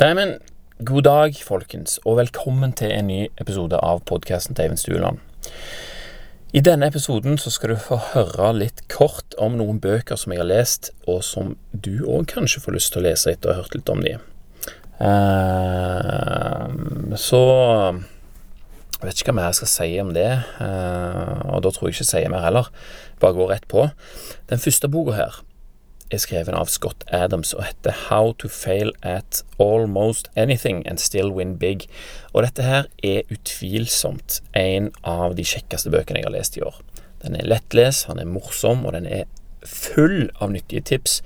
Nei, men god dag, folkens, og velkommen til en ny episode av podkasten til Eivind Stueland. I denne episoden så skal du få høre litt kort om noen bøker som jeg har lest, og som du òg kanskje får lyst til å lese etter å ha hørt litt om de. Uh, så jeg vet ikke hva mer jeg skal si om det, uh, og da tror jeg ikke jeg sier mer heller. Bare gå rett på. Den første boka her er skrevet av Scott Adams og heter How to Fail at Almost Anything and Still Win Big. Og dette her er utvilsomt en av de kjekkeste bøkene jeg har lest i år. Den er lettlest, han er morsom, og den er full av nyttige tips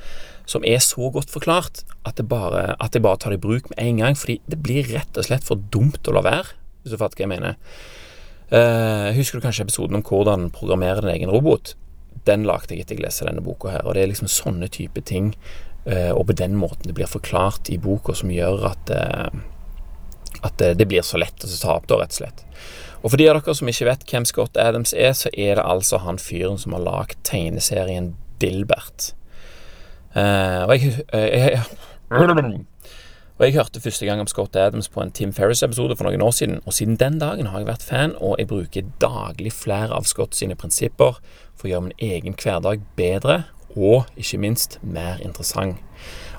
som er så godt forklart at, bare, at jeg bare tar det i bruk med en gang, fordi det blir rett og slett for dumt å la være, hvis du fatter hva jeg mener. Uh, husker du kanskje episoden om hvordan programmere din egen robot? Den lagde jeg etter jeg leste denne boka her. Og det er liksom sånne type ting, uh, og på den måten det blir forklart i boka, som gjør at, uh, at det, blir så lett å ta opp, da, rett og slett. Og for de av dere som ikke vet hvem Scott Adams er, så er det altså han fyren som har lagd tegneserien Dilbert. Uh, og jeg, jeg, jeg og Jeg hørte første gang om Scott Adams på en Tim Ferris-episode for noen år siden, og siden den dagen har jeg vært fan, og jeg bruker daglig flere av Scott sine prinsipper for å gjøre min egen hverdag bedre, og ikke minst mer interessant.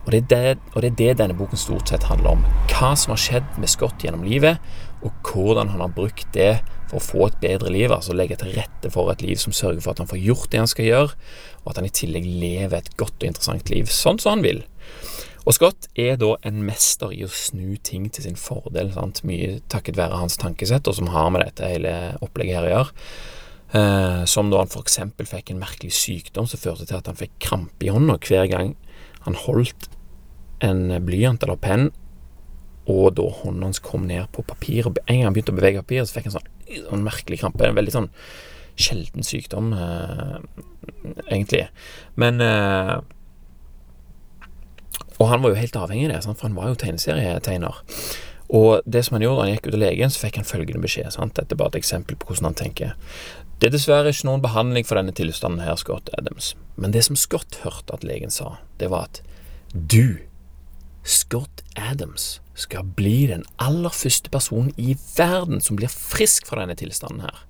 Og det, det, og det, er det, denne boken stort sett handler om. Hva som har skjedd med Scott gjennom livet, og hvordan han har brukt det for å få et bedre liv. Altså legge til rette for et liv som sørger for at han får gjort det han skal gjøre, og at han i tillegg lever et godt og interessant liv sånn som han vil. Og Scott er da en mester i å snu ting til sin fordel, sant? mye takket være hans tankesett, og som har med dette hele opplegget her å gjøre. Eh, som da han f.eks. fikk en merkelig sykdom som førte til at han fikk krampe i hånda hver gang han holdt en blyant eller penn, og da hånda hans kom ned på papir. Og en gang han begynte å bevege papir, så fikk han sånn, sånn merkelig krampe. En veldig sånn sjelden sykdom, eh, egentlig. Men eh, og han var jo helt avhengig av det, for han var jo tegneserietegner. Og det som han gjorde han gikk ut av legen, så fikk han følgende beskjed. Sant? Dette er bare et eksempel på hvordan han tenker. Det er dessverre ikke noen behandling for denne tilstanden her, Scott Adams. Men det som Scott hørte at legen sa, det var at du, Scott Adams, skal bli den aller første personen i verden som blir frisk fra denne tilstanden her.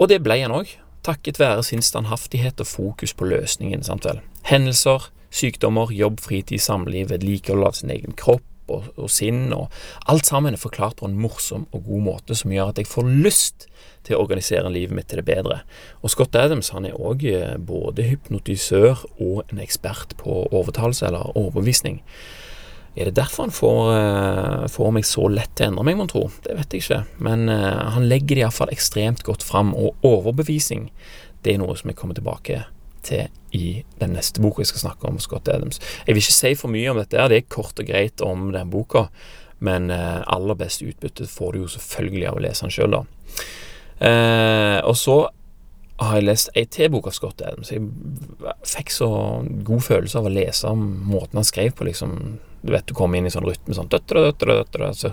Og det ble han òg, takket være sin standhaftighet og fokus på løsningen, sant vel. Hendelser, Sykdommer, jobb, fritid, samliv, vedlikehold av sin egen kropp og, og, sinn, og alt sammen er forklart på en morsom og god måte som gjør at jeg får lyst til å organisere livet mitt til det bedre. Og Scott Adams han er òg eh, både hypnotisør og en ekspert på overtalelse eller overbevisning. Er det derfor han får, uh, får meg så lett til å endre meg, mon tro? Det vet jeg ikke. Men uh, han legger det iallfall ekstremt godt fram, og overbevisning det er noe som jeg kommer tilbake til i den neste boka jeg skal snakke om, Scott Adams. Jeg vil ikke si for mye om dette, her, det er kort og greit om den boka, men eh, aller best utbytte får du jo selvfølgelig av å lese den sjøl, da. Eh, og så har jeg lest ei til bok av Scott Adams. Jeg fikk så god følelse av å lese om måten han skrev på, liksom. Du vet du kommer inn i sånn rytme sånn døtre, døtre, døtre, så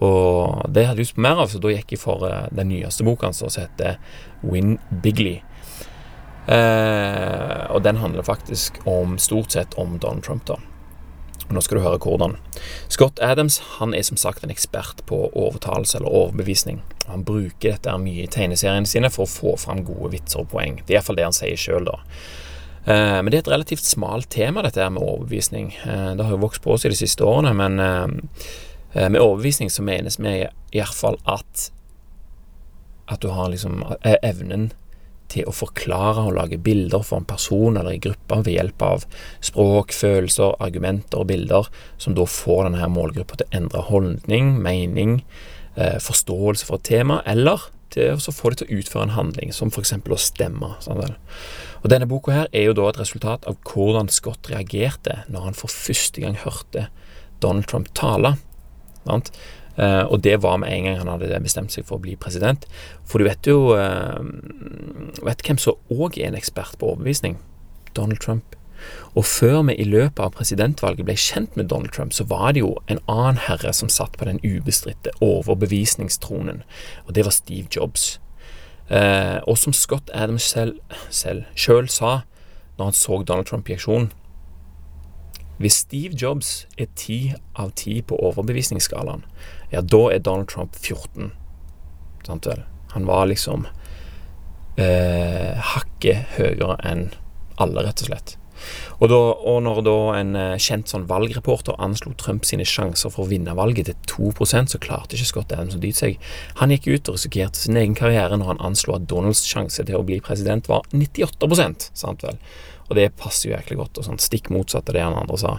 Og det hadde jeg lyst på mer av, så da gikk jeg for uh, den nyeste boka hans, som heter Win Bigley. Eh, og den handler faktisk om stort sett om Donald Trump, da. Nå skal du høre hvordan. Scott Adams han er som sagt en ekspert på overtalelse eller overbevisning. Han bruker dette mye i tegneseriene sine for å få fram gode vitser og poeng. Det er iallfall det han sier sjøl, da. Eh, men det er et relativt smalt tema, dette her med overbevisning. Eh, det har jo vokst på oss i de siste årene, men eh, med overbevisning så menes vi iallfall at at du har liksom evnen til å forklare og lage bilder for en person eller i grupper ved hjelp av språk, følelser, argumenter og bilder, som da får denne her målgruppa til å endre holdning, mening, eh, forståelse for et tema, eller til å få det til å utføre en handling, som f.eks. å stemme. Sånn og Denne boka her er jo da et resultat av hvordan Scott reagerte når han for første gang hørte Donald Trump tale. Sant? Uh, og det var med en gang han hadde bestemt seg for å bli president. For du vet jo uh, Vet hvem som òg er en ekspert på overbevisning? Donald Trump. Og før vi i løpet av presidentvalget ble kjent med Donald Trump, så var det jo en annen herre som satt på den ubestridte overbevisningstronen, og det var Steve Jobs. Uh, og som Scott Adams selv, selv, selv sa når han så Donald Trump i aksjon Hvis Steve Jobs er 10 av 10 på overbevisningsskalaen, ja, da er Donald Trump 14. Sant vel? Han var liksom eh, hakket høyere enn alle, rett og slett. Og, da, og når da en eh, kjent sånn valgreporter anslo Trump sine sjanser for å vinne valget til 2% så klarte ikke Scott Adams å dyte seg. Han gikk ut og risikerte sin egen karriere når han anslo at Donalds sjanse til å bli president var 98% sant vel. Og det passer jo jæklig godt, og sånn stikk motsatt av det han andre sa.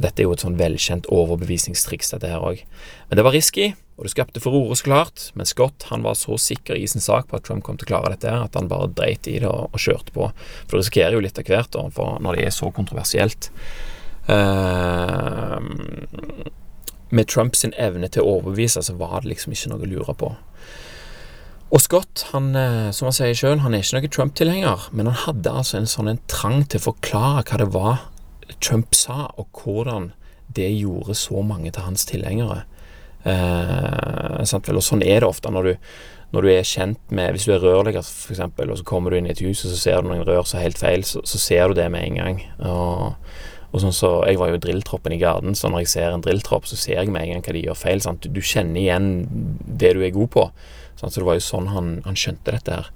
Dette er jo et sånn velkjent overbevisningstriks, dette her òg. Men det var risky, og det skapte furore, så klart. Men Scott han var så sikker i sin sak på at Trump kom til å klare dette, at han bare dreit i det og, kjørte på. For det risikerer jo litt av hvert da, når det er så kontroversielt. Uh, med Trumps evne til å overbevise, så var det liksom ikke noe å lure på. Og Scott, han, eh, som han sier sjøl, han er ikke noen Trump-tilhenger, men han hadde altså en sånn en trang til å forklare hva det var Trump sa, og hvordan det gjorde så mange til hans tilhengere. Eh, og sånn er det ofte når du, når du, er kjent med Hvis du er rørlegger, f.eks., og så kommer du inn i et hus, og så ser du noen rør som er helt feil, så, så, ser du det med en gang. Og, og sånn så, Jeg var jo drilltroppen i Garden, så når jeg ser en drilltropp, så ser jeg med en gang hva de gjør feil. Sant? Du, du kjenner igjen det du er god på. Så det var jo sånn han, han skjønte dette her.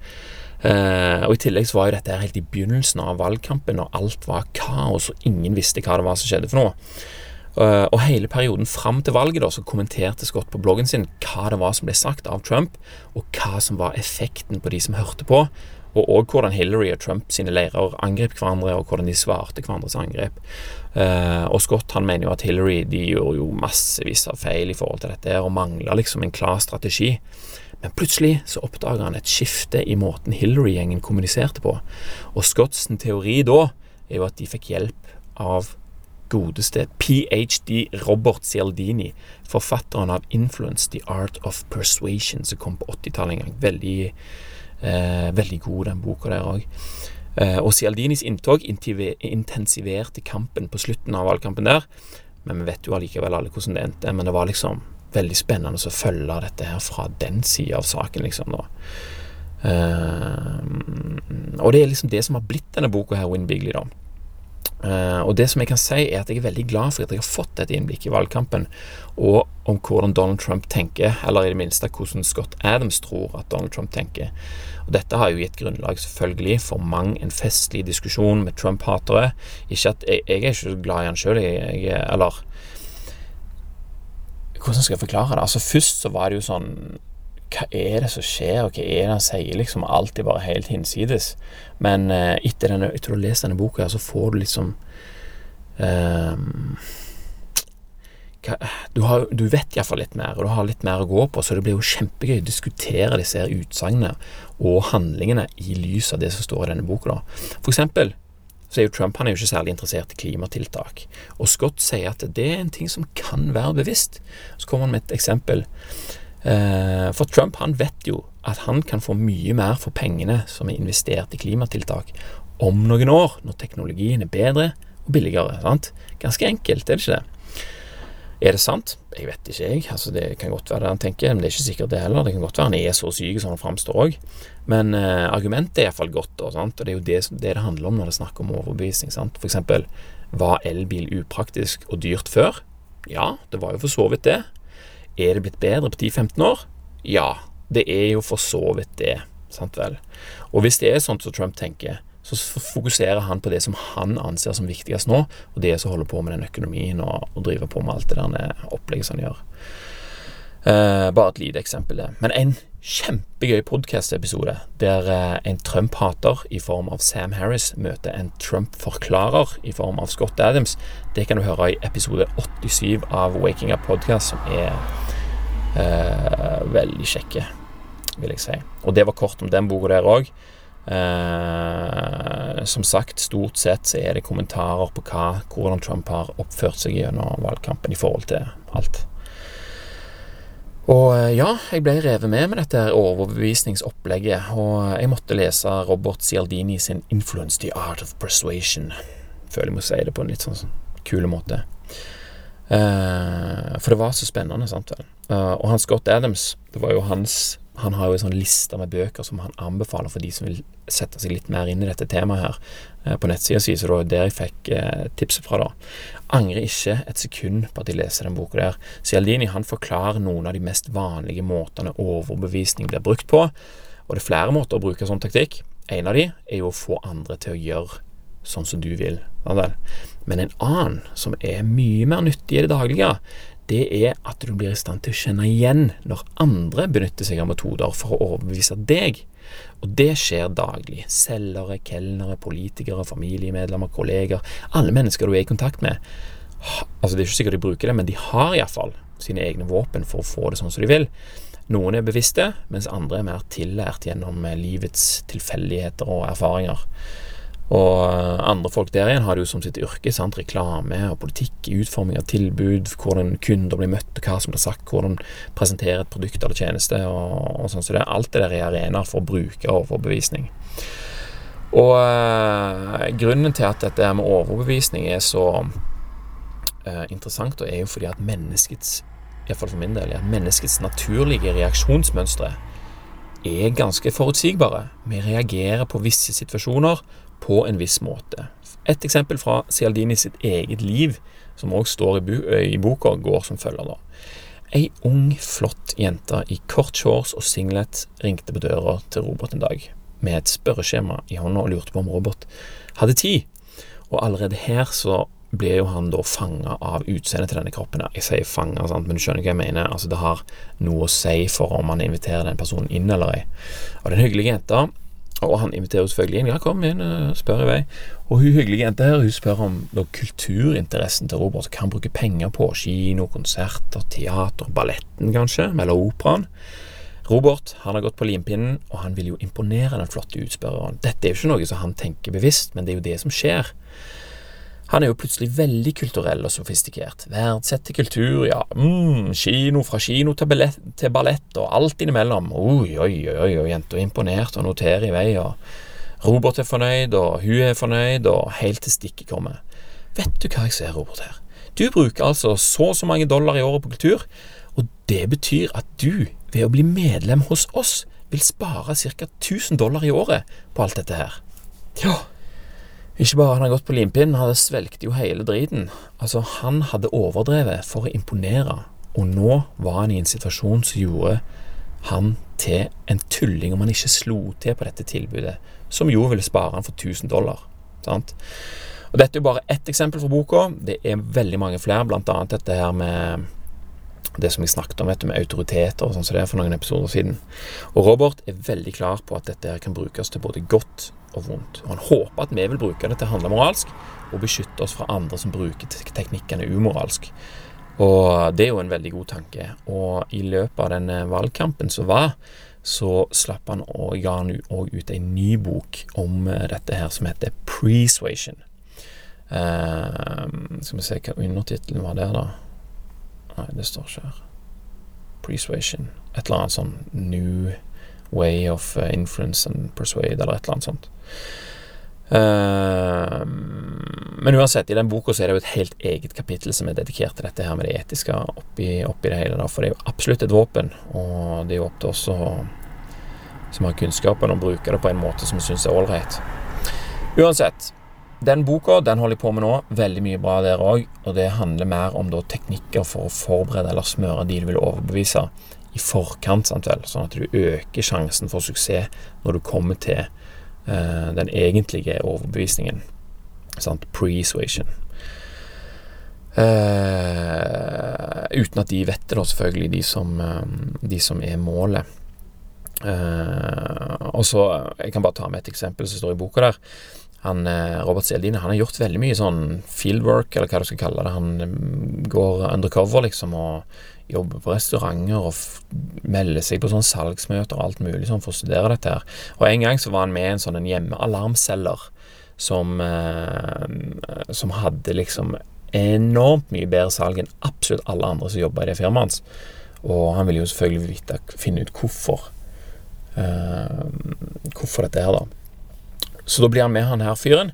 Eh, og I tillegg så var jo dette helt i begynnelsen av valgkampen, og alt var kaos, og ingen visste hva det var som skjedde for noe. Eh, og hele perioden fram til valget da, så kommenterte Scott på bloggen sin hva det var som ble sagt av Trump, og hva som var effekten på de som hørte på, og òg hvordan Hillary og Trump sine leirer angrep hverandre, og hvordan de svarte hverandres angrep. Eh, og Scott han mener jo at Hillary de gjorde jo massevis av feil i forhold til dette, og mangla liksom en klar strategi. Men plutselig så oppdaga han et skifte i måten Hillary-gjengen kommuniserte på. Og Scotts teori da er jo at de fikk hjelp av godeste ph.d. Robert Cialdini, forfatteren av 'Influence The Art of Persuasion', som kom på 80-tallet en gang. Veldig, eh, veldig god, den boka der òg. Eh, og Cialdinis inntog intensiverte kampen på slutten av valgkampen der. Men vi vet jo allikevel alle hvordan det endte. Men det var liksom veldig spennende å følge dette her fra den sida av saken, liksom. da. Uh, og det er liksom det som har blitt denne boka her, Win Bigley, da. Uh, og det som jeg kan si, er at jeg er veldig glad for at jeg har fått et innblikk i valgkampen, og om hvordan Donald Trump tenker, eller i det minste hvordan Scott Adams tror at Donald Trump tenker. Og Dette har jo gitt grunnlag selvfølgelig for mang en festlig diskusjon med Trump-hatere. Ikke at jeg, jeg, er ikke så glad i han sjøl, eller hvordan skal jeg forklare det? Altså Først så var det jo sånn Hva er det som skjer, og hva er det han sier? Liksom alltid bare helt hinsides. Men uh, etter, denne, etter, å ha lest denne boka, så får du liksom hva, du, har, du, vet iallfall litt mer, og du har litt mer å gå på, så det blir jo kjempegøy å diskutere disse utsagnene og handlingene i lys av det som står i denne boka. Da. For eksempel så er jo Trump han er jo ikke særlig interessert i klimatiltak. Og Scott sier at det er en ting som kan være bevisst. Så kommer han med et eksempel. Eh, for Trump han vet jo at han kan få mye mer for pengene som er investert i klimatiltak om noen år, når teknologien er bedre og billigere. Sant? Ganske enkelt, er det ikke det? Er det sant? Jeg vet ikke, jeg. Altså, det kan godt være det han tenker, men det er ikke sikkert det heller. Det kan godt være han er så syk som han framstår òg. Men eh, argumentet er iallfall godt, og, og det er jo det, det, det handler om når det er snakk om overbevisning. Sant? For eksempel, var elbil upraktisk og dyrt før? Ja, det var jo for så vidt det. Er det blitt bedre på 10-15 år? Ja, det er jo for så vidt det. Sant vel? Og hvis det er sånn som Trump tenker, så fokuserer han på det som han anser som viktigst nå, og det som holder på med den økonomien og, og driver på med alt det der opplegget som han gjør. Eh, bare et lite eksempel. Men en kjempegøy podkast-episode der eh, en Trump-hater i form av Sam Harris møter en Trump-forklarer i form av Scott Adams. Det kan du høre i episode 87 av Waking Up Podcast, som er eh, veldig kjekke, vil jeg si. Og det var kort om den boka der òg. Eh, som sagt, stort sett så er det kommentarer på hva, hvordan Trump har oppført seg gjennom valgkampen i forhold til alt. Og eh, ja, jeg ble revet med med dette overbevisningsopplegget, og jeg måtte lese Robert Cialdini sin 'Influence the Art of Persuasion'. Føler jeg må si det på en litt sånn, kule måte. Eh, for det var så spennende, sant vel. Eh, og han Scott Adams, det var jo hans han har jo en sånn liste med bøker som han anbefaler for de som vil sette seg litt mer inn i dette temaet her, eh, på nettsida si, så det var der jeg fikk eh, tipset fra, da. Angrer ikke et sekund på at jeg leser den boka der. Cialdini han forklarer noen av de mest vanlige måtene overbevisning blir brukt på, og det er flere måter å bruke sånn taktikk. En av de er jo å få andre til å gjøre sånn som du vil. Men en annen, som er mye mer nyttig i det daglige, det er at du blir i stand til å kjenne igjen når andre benytter seg av metoder for å overbevise deg. Og det skjer daglig. Selgere, kelnere, politikere, familiemedlemmer, kolleger. Alle mennesker du er i kontakt med. Altså Det er ikke sikkert de bruker det, men de har iallfall sine egne våpen for å få det sånn som de vil. Noen er bevisste, mens andre er mer tillært gjennom livets tilfeldigheter og erfaringer. Og eh, andre folk der igjen har det jo som sitt yrke. sant, Reklame og politikk, utforming av tilbud, hvordan kunder blir møtt, og hva som blir sagt, hvordan presentere et produkt eller tjeneste. og, og sånn så det, Alt det der er arenaer for å bruke overbevisning. Og øh, grunnen til at dette med overbevisning er så øh, interessant, og er jo fordi at menneskets iallfall for min del, at menneskets naturlige reaksjonsmønstre er ganske forutsigbare. Vi reagerer på visse situasjoner på en viss måte. Et eksempel fra Cialdini sitt eget liv, som òg står i, i, boka, går som følger da. Ei ung, flott jente i kort shorts og singlet ringte på døra til Robert en dag, med et spørreskjema i hånda og lurte på om Robert hadde tid. Og allerede her så ble jo han da fanga av utseendet til denne kroppen. Jeg sier fanga, men du skjønner hva jeg mener. Altså Det har noe å si for om man inviterer den personen inn eller ei. Og den hyggelige jenta og han inviterer selvfølgelig inn. 'Ja, kom inn, og spør i vei.' Og hun hyggelige jenta her, hun spør om da, kulturinteressen til Robert. Hva han bruker penger på. Kino, konserter, teater, balletten kanskje, eller operaen. Robert han har gått på limpinnen, og han vil jo imponere den flotte utspørreren. Dette er jo ikke noe som han tenker bevisst, men det er jo det som skjer. Han er jo plutselig veldig kulturell og sofistikert. Verdsetter kultur, ja, mm, kino fra kino til, ballett, til ballett og alt innimellom. Oi, oi, oi, oi, jenta er imponert og noterer i vei, og Robert er fornøyd, og hun er fornøyd, og helt til stikket kommer. Vet du hva jeg ser, Robert, her? Du bruker altså så og så mange dollar i året på kultur, og det betyr at du, ved å bli medlem hos oss, vil spare ca. 1000 dollar i året på alt dette her. Ja, ikke bare hadde han gått på limpinnen, han hadde svelget jo hele driten. Altså, han hadde overdrevet for å imponere, og nå var han i en situasjon som gjorde han til en tulling om han ikke slo til på dette tilbudet, som jo ville spare han for 1000 dollar. Sant? Og Dette er jo bare ett eksempel fra boka. Det er veldig mange flere, annet dette her med det som jeg snakket om, vet du, med autoriteter og sånn som det er for noen episoder siden. Og Robert er veldig klar på at dette her kan brukes til både godt og vondt. Og Han håper at vi vil bruke det til å handle moralsk, og beskytte oss fra andre som bruker teknikkene umoralsk. Og det er jo en veldig god tanke. Og i løpet av den valgkampen som var, så slapp han og ga han òg ut en ny bok om eh, dette her som heter Presuasion. Uh, skal vi se hva undertittelen var der, da. Nei, det står ikke her. Persuasion. Et eller annet sånn New Way of uh, Influence and Persuade, eller et eller annet sånt. Uh, men uansett, i den boka så er det jo et helt eget kapittel som er dedikert til dette her med det etiske oppi, oppi det hele. Da, for det er jo absolutt et våpen, og det er jo opp til oss som har kunnskapen, å bruke det på en måte som vi syns er ålreit. Uansett, den boka den holder jeg på med nå. Veldig mye bra der òg. Og det handler mer om da, teknikker for å forberede eller smøre de du vil overbevise i forkant, sant vel? sånn at du øker sjansen for suksess når du kommer til eh, den egentlige overbevisningen. Sant? Pre-suasion. Eh, uten at de vet det, da, selvfølgelig, de som, eh, de som er målet. Eh, og så, Jeg kan bare ta med et eksempel som står i boka der. Han, eh, Robert Seldine han har gjort veldig mye sånn fieldwork, eller hva du skal kalle det. Han mm, går undercover, liksom, og jobber på restauranter og melder seg på sånn salgsmøter og alt mulig sånn for å studere dette her. Og en gang så var han med en sånn hjemmealarmselger som, eh, som hadde liksom enormt mye bedre salg enn absolutt alle andre som jobba i det firmaet hans. Og han ville jo selvfølgelig vite, finne ut hvorfor. Eh, hvorfor dette her, da. Så da blir han med, han her fyren.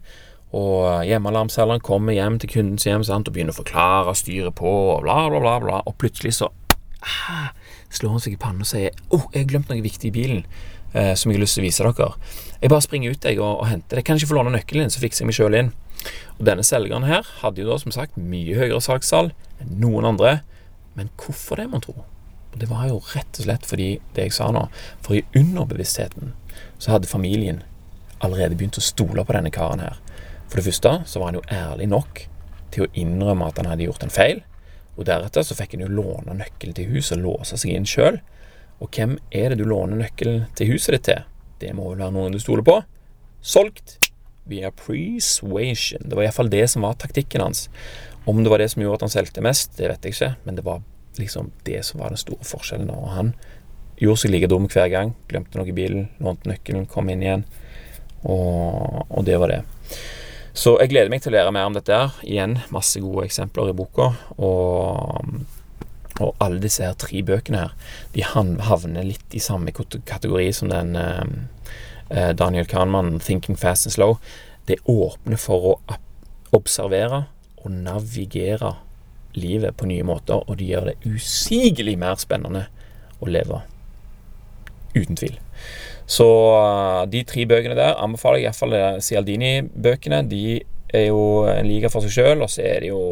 Og hjemmealarmselgeren kommer hjem til kundens hjem sant, og begynner å forklare, styre på, og bla, bla, bla. bla Og plutselig så ah, slår han seg i pannen og sier 'Å, oh, jeg har glemt noe viktig i bilen' eh, som jeg har lyst til å vise dere. Jeg bare springer ut jeg, og, og henter det. Kan ikke få låne nøkkelen din, så fikser jeg meg sjøl inn. Og Denne selgeren her hadde jo da som sagt mye høyere salgstall enn noen andre. Men hvorfor det, mon tro? Det var jo rett og slett fordi det jeg sa nå. For i underbevisstheten så hadde familien allerede begynt å stole på denne karen her. For det første så var han jo ærlig nok til å innrømme at han hadde gjort en feil. Og deretter så fikk han jo låne nøkkelen til huset og låse seg inn sjøl. Og hvem er det du låner nøkkelen til huset ditt til? Det må vel være noen du stoler på? Solgt via persuasion. Det var iallfall det som var taktikken hans. Om det var det som gjorde at han solgte mest, det vet jeg ikke, men det var liksom det som var den store forskjellen. Og han gjorde seg like dum hver gang. Glemte noe i bilen, lånte nøkkelen, kom inn igjen. Og, og, det var det. Så jeg gleder meg til å lære mer om dette. her. Igjen masse gode eksempler i boka. Og, og alle disse her tre bøkene her, de havner litt i samme kategori som den eh, Daniel Kahnmann, 'Thinking Fast and Slow'. Det åpner for å observere og navigere livet på nye måter, og det gjør det usigelig mer spennende å leve. Uten tvil. Så uh, de tre bøkene der anbefaler jeg iallfall Cialdini-bøkene. De er jo en liga for seg sjøl, og så er det jo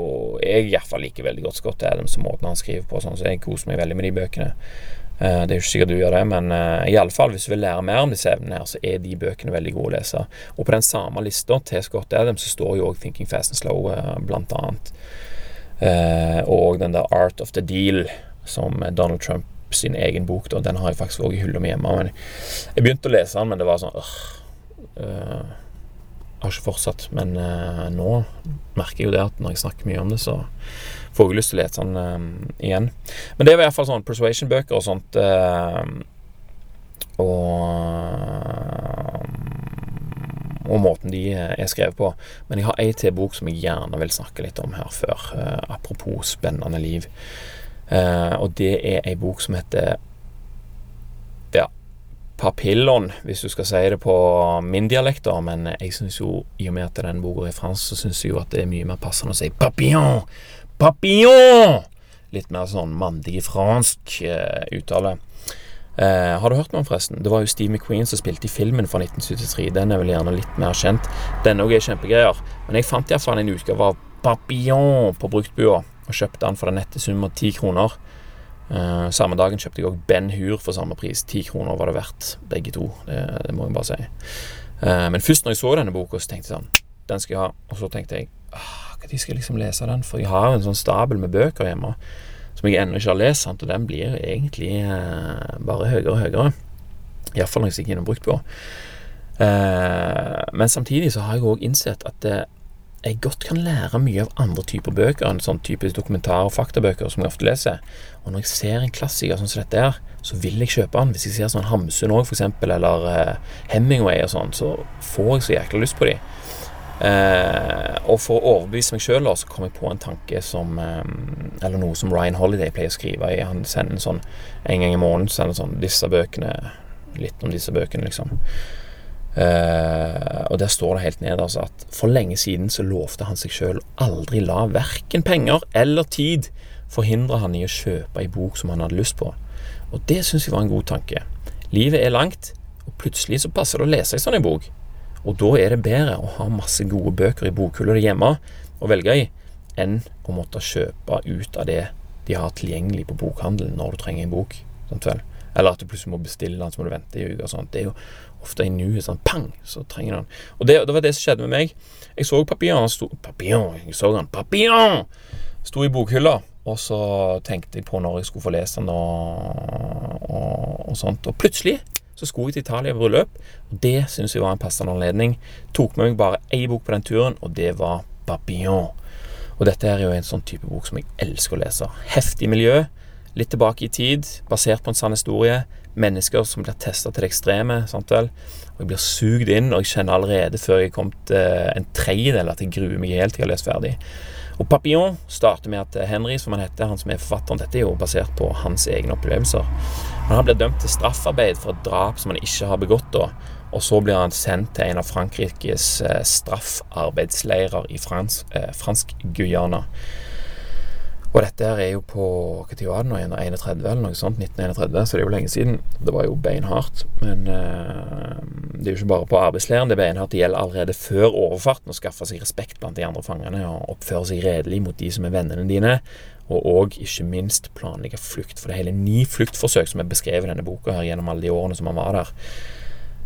Jeg iallfall liker veldig godt Scott Adams og måten han skriver på, sånn, så jeg koser meg veldig med de bøkene. Uh, det er jo ikke sikkert du gjør det, men uh, iallfall hvis du vil lære mer om disse evnene, her, så er de bøkene veldig gode å lese. Og på den samme lista til Scott Adams så står jo òg 'Thinking Fast and Slow', uh, blant annet. Uh, og den der 'Art of the Deal', som Donald Trump sin egen bok. Da. Den har jeg faktisk òg i hylla mi hjemme. Men jeg begynte å lese den, men det var sånn øh, øh, har ikke fortsatt. Men øh, nå merker jeg jo det at når jeg snakker mye om det, så får jeg lyst til å lese den øh, igjen. Men det var iallfall sånn persuasion-bøker og sånt. Og og måten de er skrevet på. Men jeg har ei til bok som jeg gjerne vil snakke litt om her før. Apropos spennende liv. Uh, og det er ei bok som heter ja, Papillon, hvis du skal si det på min dialekt, da. Men jeg syns jo, i og med at den boka er fransk, så syns jeg jo at det er mye mer passende å si papillon. Papillon! Litt mer sånn mandig fransk uh, uttale. Uh, har du hørt noe om forresten? Det var jo Steve McQueen som spilte i filmen fra 1973. Den er vel gjerne litt mer kjent. Denne òg er kjempegreier. Men jeg fant iallfall en utgave av Papillon på bruktbua og kjøpte den for den nette sum av ti kroner. Uh, samme dagen kjøpte jeg òg Ben Hur for samme pris. Ti kroner var det verdt, begge to. Det, det må jeg bare si. Uh, men først når jeg så denne boka, så tenkte jeg sånn Den skal jeg ha. Og så tenkte jeg når skal jeg liksom lese den? For jeg har jo en sånn stabel med bøker hjemme som jeg ennå ikke har lest, sant? og den blir egentlig uh, bare høyere og høyere. Iallfall når jeg stikker innom bruktbua. Uh, men samtidig så har jeg òg innsett at det jeg godt kan lære mye av andre typer bøker enn sånn typisk dokumentar- og faktabøker som jeg ofte leser. Og når jeg ser en klassiker sånn som dette her, så vil jeg kjøpe den. Hvis jeg ser sånn Hamsun òg, f.eks., eller uh, Hemingway og sånn, så får jeg så jækla lyst på de. Uh, og for å overbevise meg sjøl, så kom jeg på en tanke som um, Eller noe som Ryan Holiday pleier å skrive i. Han sender en sånn en gang i måneden sender sånn disse bøkene Litt om disse bøkene, liksom. Uh, og der står det helt ned altså, at for lenge siden så lovte han seg sjøl aldri la verken penger eller tid forhindre han i å kjøpe ei bok som han hadde lyst på. Og det syns jeg var en god tanke. Livet er langt, og plutselig så passer det å lese ei sånn ei bok. Og da er det bedre å ha masse gode bøker i bokhylla hjemme å velge i, enn å måtte kjøpe ut av det de har tilgjengelig på bokhandelen når du trenger en bok. Eller at du plutselig må bestille den, så må du vente i uke og sånt. Det er jo ofte i nuet sånn pang, så trenger han. Og det, det, var det som skjedde med meg. Jeg så Papillon, sto, Papillon, jeg så han, Papillon! Sto i bokhylla, og så tenkte jeg på når jeg skulle få lese den og, og, og sånt. Og plutselig så skulle jeg til Italia i bryllup, og det syns jeg var en passende anledning. Tok med meg bare én bok på den turen, og det var Papillon. Og dette er jo en sånn type bok som jeg elsker å lese. Heftig miljø, litt tilbake i tid, basert på en sann historie mennesker som blir testa til det ekstreme. Sant vel? Og Jeg blir sugd inn, og jeg kjenner allerede før jeg kom til en tredjedel at jeg gruer meg helt til jeg har lest ferdig. Og Papillon starter med at Henry, som han heter, han som er forfatteren Dette er jo basert på hans egne opplevelser. Men han blir dømt til straffarbeid for et drap som han ikke har begått. da, Og så blir han sendt til en av Frankrikes eh, straffarbeidsleirer i fransk, eh, fransk. Og dette her er jo på hva tid var det nå igjen? 31 eller noe sånt? 1931, så det er jo lenge siden. Det var jo beinhardt. Men uh, det er jo ikke bare på arbeidsleiren det er beinhardt. Det gjelder allerede før overfarten å skaffe seg respekt blant de andre fangene og oppføre seg redelig mot de som er vennene dine. Og òg, ikke minst, planlegge flukt. For det er hele ni fluktforsøk som er beskrevet i denne boka her gjennom alle de årene som han var der.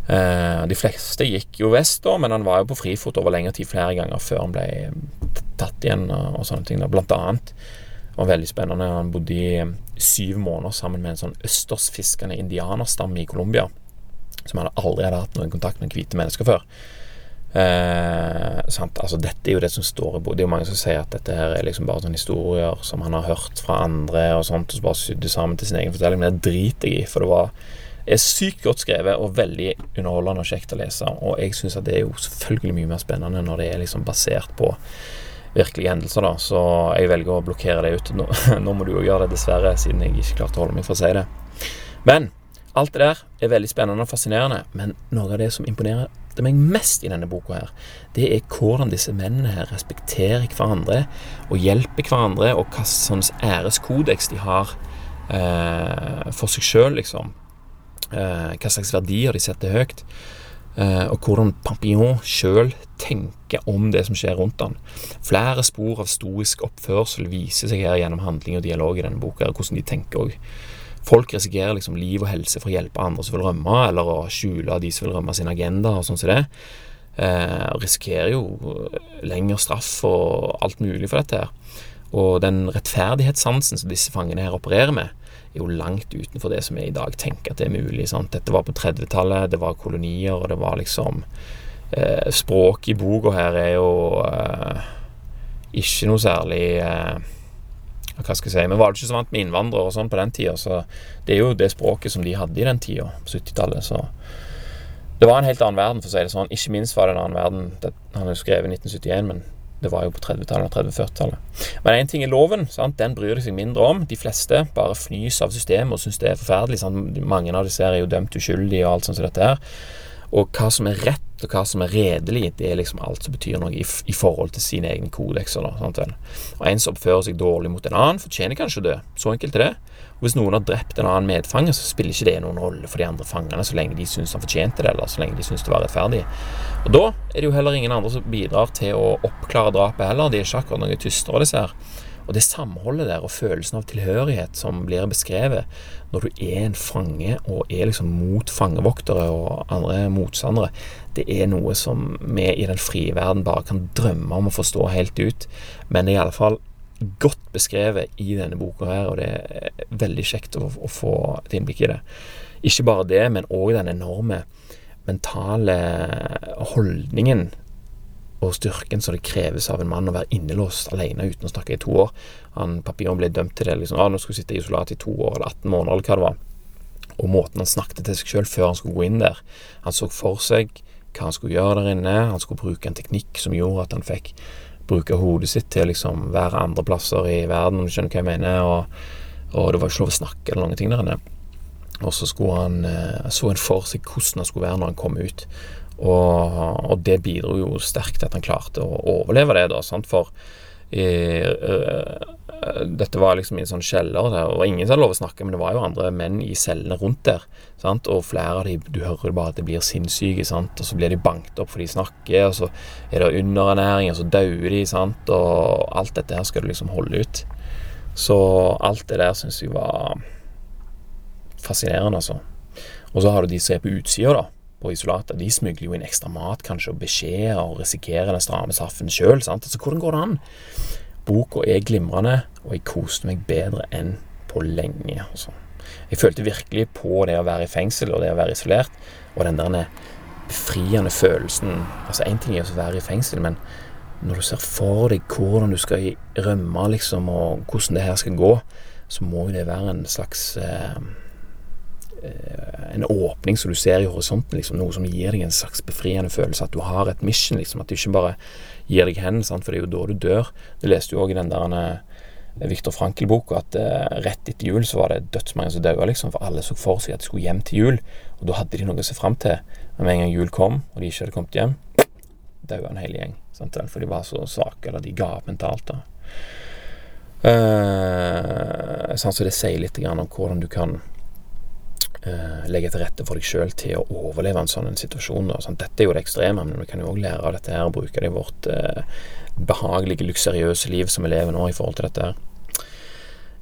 Uh, de fleste gikk jo vest, da, men han var jo på frifot over lengre tid flere ganger før han ble tatt igjen og, og sånne ting. Da. Blant annet det var veldig spennende. Han bodde i eh, syv måneder sammen med en sånn østersfiskende indianerstamme i Colombia. Som han aldri hadde hatt noen kontakt med hvite mennesker før. Eh, altså, dette er jo det som står i boka. Det er jo mange som sier at dette her er liksom bare sånne historier som han har hørt fra andre, og sånt, og så bare sydd sammen til sin egen fortelling. Men det driter jeg i, for det var er sykt godt skrevet og veldig underholdende og kjekt å lese. Og jeg syns at det er jo selvfølgelig mye mer spennende når det er liksom basert på virkelige hendelser, da. Så jeg velger å blokkere det ut. Nå, nå må du jo gjøre det, dessverre, siden jeg ikke klarte å holde meg for å si det. Men alt det der er veldig spennende og fascinerende. Men noe av det som imponerer meg mest i denne boka her, det er hvordan disse mennene her respekterer hverandre og hjelper hverandre, og hva slags æreskodeks de har eh, for seg sjøl, liksom. Eh, hva slags verdier de setter høyt. Eh, og hvordan Pampillon sjøl tenker om det som skjer rundt han. Flere spor av stoisk oppførsel viser seg her gjennom handling og dialog i denne boka, og hvordan de tenker òg. Folk risikerer liksom liv og helse for å hjelpe andre som vil rømme, eller å skjule de som vil rømme sin agenda, og sånn som det. Eh, risikerer jo lengre straff og alt mulig for dette her. Og den rettferdighetssansen som disse fangene her opererer med, jo langt utenfor det som vi i dag tenker at det er mulig. Sant? Dette var på 30-tallet, det var kolonier, og det var liksom eh, Språket i boka her er jo eh, ikke noe særlig eh, Hva skal jeg si Vi var ikke så vant med innvandrere og sånn på den tida, så det er jo det språket som de hadde i den tida, på 70-tallet. Så det var en helt annen verden, for å si det sånn. Ikke minst var det en annen verden. Det, han er jo skrevet i 1971, men det var jo på 30-tallet og 30-40-tallet. Men én ting er loven. Sant? Den bryr de seg mindre om. De fleste bare fnys av systemet og syns det er forferdelig. Sant? Mange av disse er jo dømt uskyldige og alt sånt som dette her. Og hva som er rett og hva som er redelig, det er liksom alt som betyr noe i, i forhold til sine egne kodekser. Da? Og En som oppfører seg dårlig mot en annen, fortjener kanskje å dø. Så enkelt er det. Og Hvis noen har drept en annen medfange, så spiller ikke det noen rolle for de andre fangene, så lenge de syns han fortjente det, eller så lenge de syns det var rettferdig. Og Da er det jo heller ingen andre som bidrar til å oppklare drapet heller. De er ikke akkurat noen tystere, disse her. Og det samholdet der og følelsen av tilhørighet som blir beskrevet når du er en fange og er liksom mot fangevoktere og andre motstandere, det er noe som vi i den frie verden bare kan drømme om å forstå helt ut. Men i alle fall godt beskrevet i denne boka her, og det er veldig kjekt å, å få et innblikk i det. Ikke bare det, men òg den enorme mentale holdningen og styrken som det kreves av en mann å være innelåst alene uten å snakke i to år. Han, Papillon ble dømt til det. liksom, ah, 'Nå skulle sitte isolat i to år eller 18 måneder', eller hva det var. Og måten han snakket til seg sjøl før han skulle gå inn der. Han så for seg hva han skulle gjøre der inne. Han skulle bruke en teknikk som gjorde at han fikk bruke hodet sitt til liksom være andreplasser i verden, om du skjønner hva jeg mener. Og, og det var ikke lov å snakke eller noen ting der inne. Og så skulle han, eh, så en for seg hvordan han skulle være når han kom ut. Og, og det bidro jo sterkt til at han klarte å overleve det, da. Sant? For i, uh, dette var liksom i en sånn kjeller, der, og ingen hadde lov å snakke, men det var jo andre menn i cellene rundt der. Sant? Og flere av de, du hører bare at de blir sinnssyke, sant? og så blir de banket opp for de snakker, og så er det underernæring, og så dauer de, sant? og alt dette her skal du liksom holde ut. Så alt det der syns jeg var fascinerende, altså. Og så har du de som er på utsida, da på isolatet. De smugler jo inn ekstra mat, kanskje, og beskjeder, og risikerer den stramme saffen sjøl. Altså, hvordan går det an? Boka er glimrende, og jeg koste meg bedre enn på lenge. Altså. Jeg følte virkelig på det å være i fengsel og det å være isolert, og den der befriende følelsen Altså, én ting er å være i fengsel, men når du ser for deg hvordan du skal rømme, liksom, og hvordan det her skal gå, så må jo det være en slags Eh, en åpning som du ser i horisonten, liksom, noe som gir deg en slags befriende følelse, at du har et mission, liksom, at du ikke bare gir deg hen, sant? for det er jo da du dør. Det leste du òg i den der uh, Viktor Frankel-boka, at uh, rett etter jul så var det dødsmange som døde, liksom, for alle så for seg at de skulle hjem til jul, og da hadde de noe å se fram til. Men med en gang jul kom, og de ikke hadde kommet hjem, daua en hel gjeng, sant? for de var så svake, eller de ga opp mentalt. da. Uh, sånn, så det sier litt om hvordan du kan legge til rette for deg sjøl til å overleve en sånn situasjon. Da. Sånn, dette er jo det ekstreme, men vi kan jo òg lære av dette her og bruke det i vårt eh, behagelige, luksuriøse liv som vi lever nå i forhold til dette her.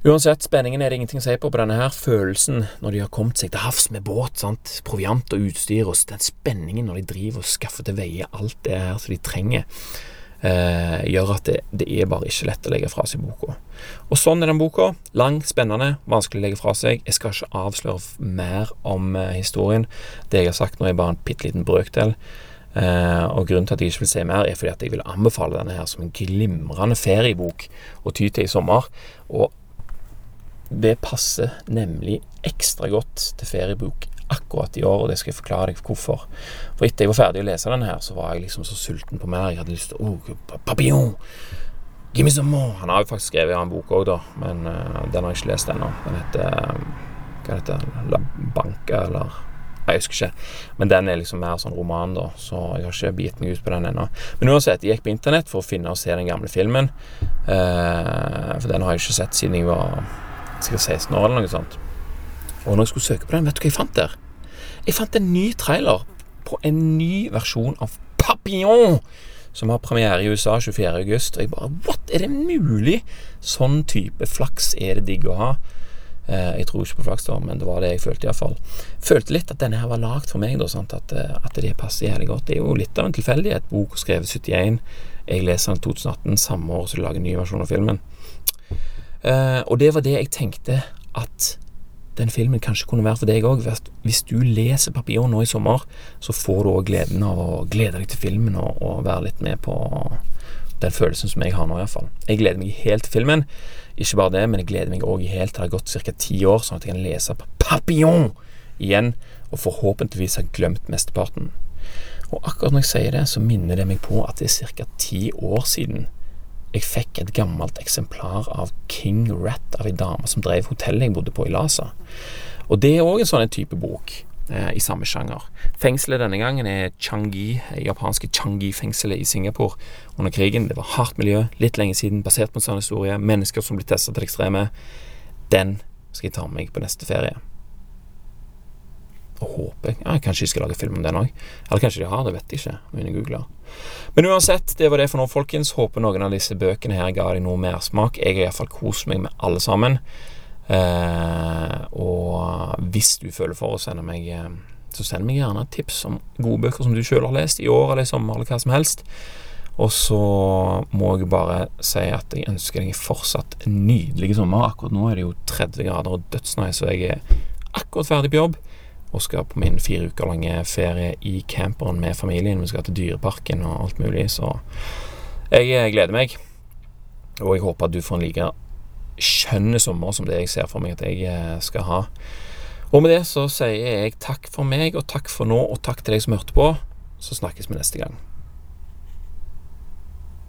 Uansett, spenningen er det ingenting å si på på denne her. Følelsen når de har kommet seg til havs med båt, sant? proviant og utstyr, og den spenningen når de driver og skaffer til veie alt det her som de trenger eh, gjør at det, det, er bare ikke lett å legge fra seg boka. Og sånn er den boka. Lang, spennende, vanskelig å legge fra seg. Jeg skal ikke avsløre mer om eh, historien. Det jeg har sagt nå, er bare en bitte liten brøkdel. Eh, og grunnen til at jeg ikke vil se mer, er fordi at jeg vil anbefale denne her som en glimrende feriebok å ty til i sommer. Og det passer nemlig ekstra godt til feriebok akkurat i år, og det skal jeg forklare deg hvorfor. For etter jeg var ferdig å lese denne her, så var jeg liksom så sulten på mer. Jeg hadde lyst til oh! Give me some more! Han har jo faktisk skrevet en bok òg, da, men uh, den har jeg ikke lest ennå. Den heter um, Hva heter den? La Banca, eller jeg husker ikke. Men den er liksom mer sånn roman, da, så jeg har ikke begitt meg ut på den ennå. Men uansett, jeg gikk på internett for å finne og se den gamle filmen. Uh, for den har jeg ikke sett siden jeg var sikkert 16 år, eller noe sånt. Og når jeg skulle søke på den, vet du hva jeg fant der? Jeg fant en ny trailer på en ny versjon av Papillon, som har premiere i USA 24.8. Og jeg bare What? Er det mulig? Sånn type flaks er det digg å ha. Eh, jeg tror ikke på flaks, da, men det var det jeg følte iallfall. Følte litt at denne her var lagd for meg, da, sant? At, eh, at det passer jævlig godt. Det er jo litt av en tilfeldighet. Bok skrevet 71. Jeg leser den 2018, samme år som de lager en ny versjon av filmen. Eh, og det var det jeg tenkte at den filmen kanskje kunne være for deg òg. Hvis du leser 'Papillon' nå i sommer, så får du òg gleden av å glede deg til filmen og, og, være litt med på den følelsen som jeg har nå, iallfall. Jeg gleder meg helt til filmen. Ikke bare det, men jeg gleder meg òg helt til det har gått ca. ti år, sånn at jeg kan lese 'Papillon' igjen, og forhåpentligvis har glemt mesteparten. Og akkurat når jeg sier det, så minner det meg på at det er ca. ti år siden jeg fikk et gammelt eksemplar av King Rat av ei dame som drev hotellet jeg bodde på i Lhasa. Og det er òg en sånn type bok eh, i samme sjanger. Fengselet denne gangen er Changi, japanske Changi-fengselet i Singapore under krigen. Det var hardt miljø, litt lenge siden, basert på en sånn historie. Mennesker som blir testa til det ekstreme. Den skal jeg ta med meg på neste ferie. Håper jeg. Ja, kanskje de skal lage film om den òg. Eller kanskje de har, det vet jeg ikke. Men, jeg. Men uansett, det var det for nå, folkens. Håper noen av disse bøkene her ga deg noe mersmak. Jeg har iallfall kost meg med alle sammen. Eh, og hvis du føler for å sende meg eh, Så send meg gjerne tips om gode bøker som du sjøl har lest i år eller i sommer, eller hva som helst. Og så må jeg bare si at jeg ønsker deg fortsatt en nydelig sommer. Akkurat nå er det jo 30 grader og dødsnice, så jeg er akkurat ferdig på jobb og skal på min fire uker lange ferie i camperen med familien. Vi skal til Dyreparken og alt mulig, så jeg eh, gleder meg. Og jeg håper at du får en like skjønn sommer som det jeg ser for meg at jeg eh, skal ha. Og med det så sier jeg takk for meg, og takk for nå, og takk til deg som hørte på. Så snakkes vi neste gang.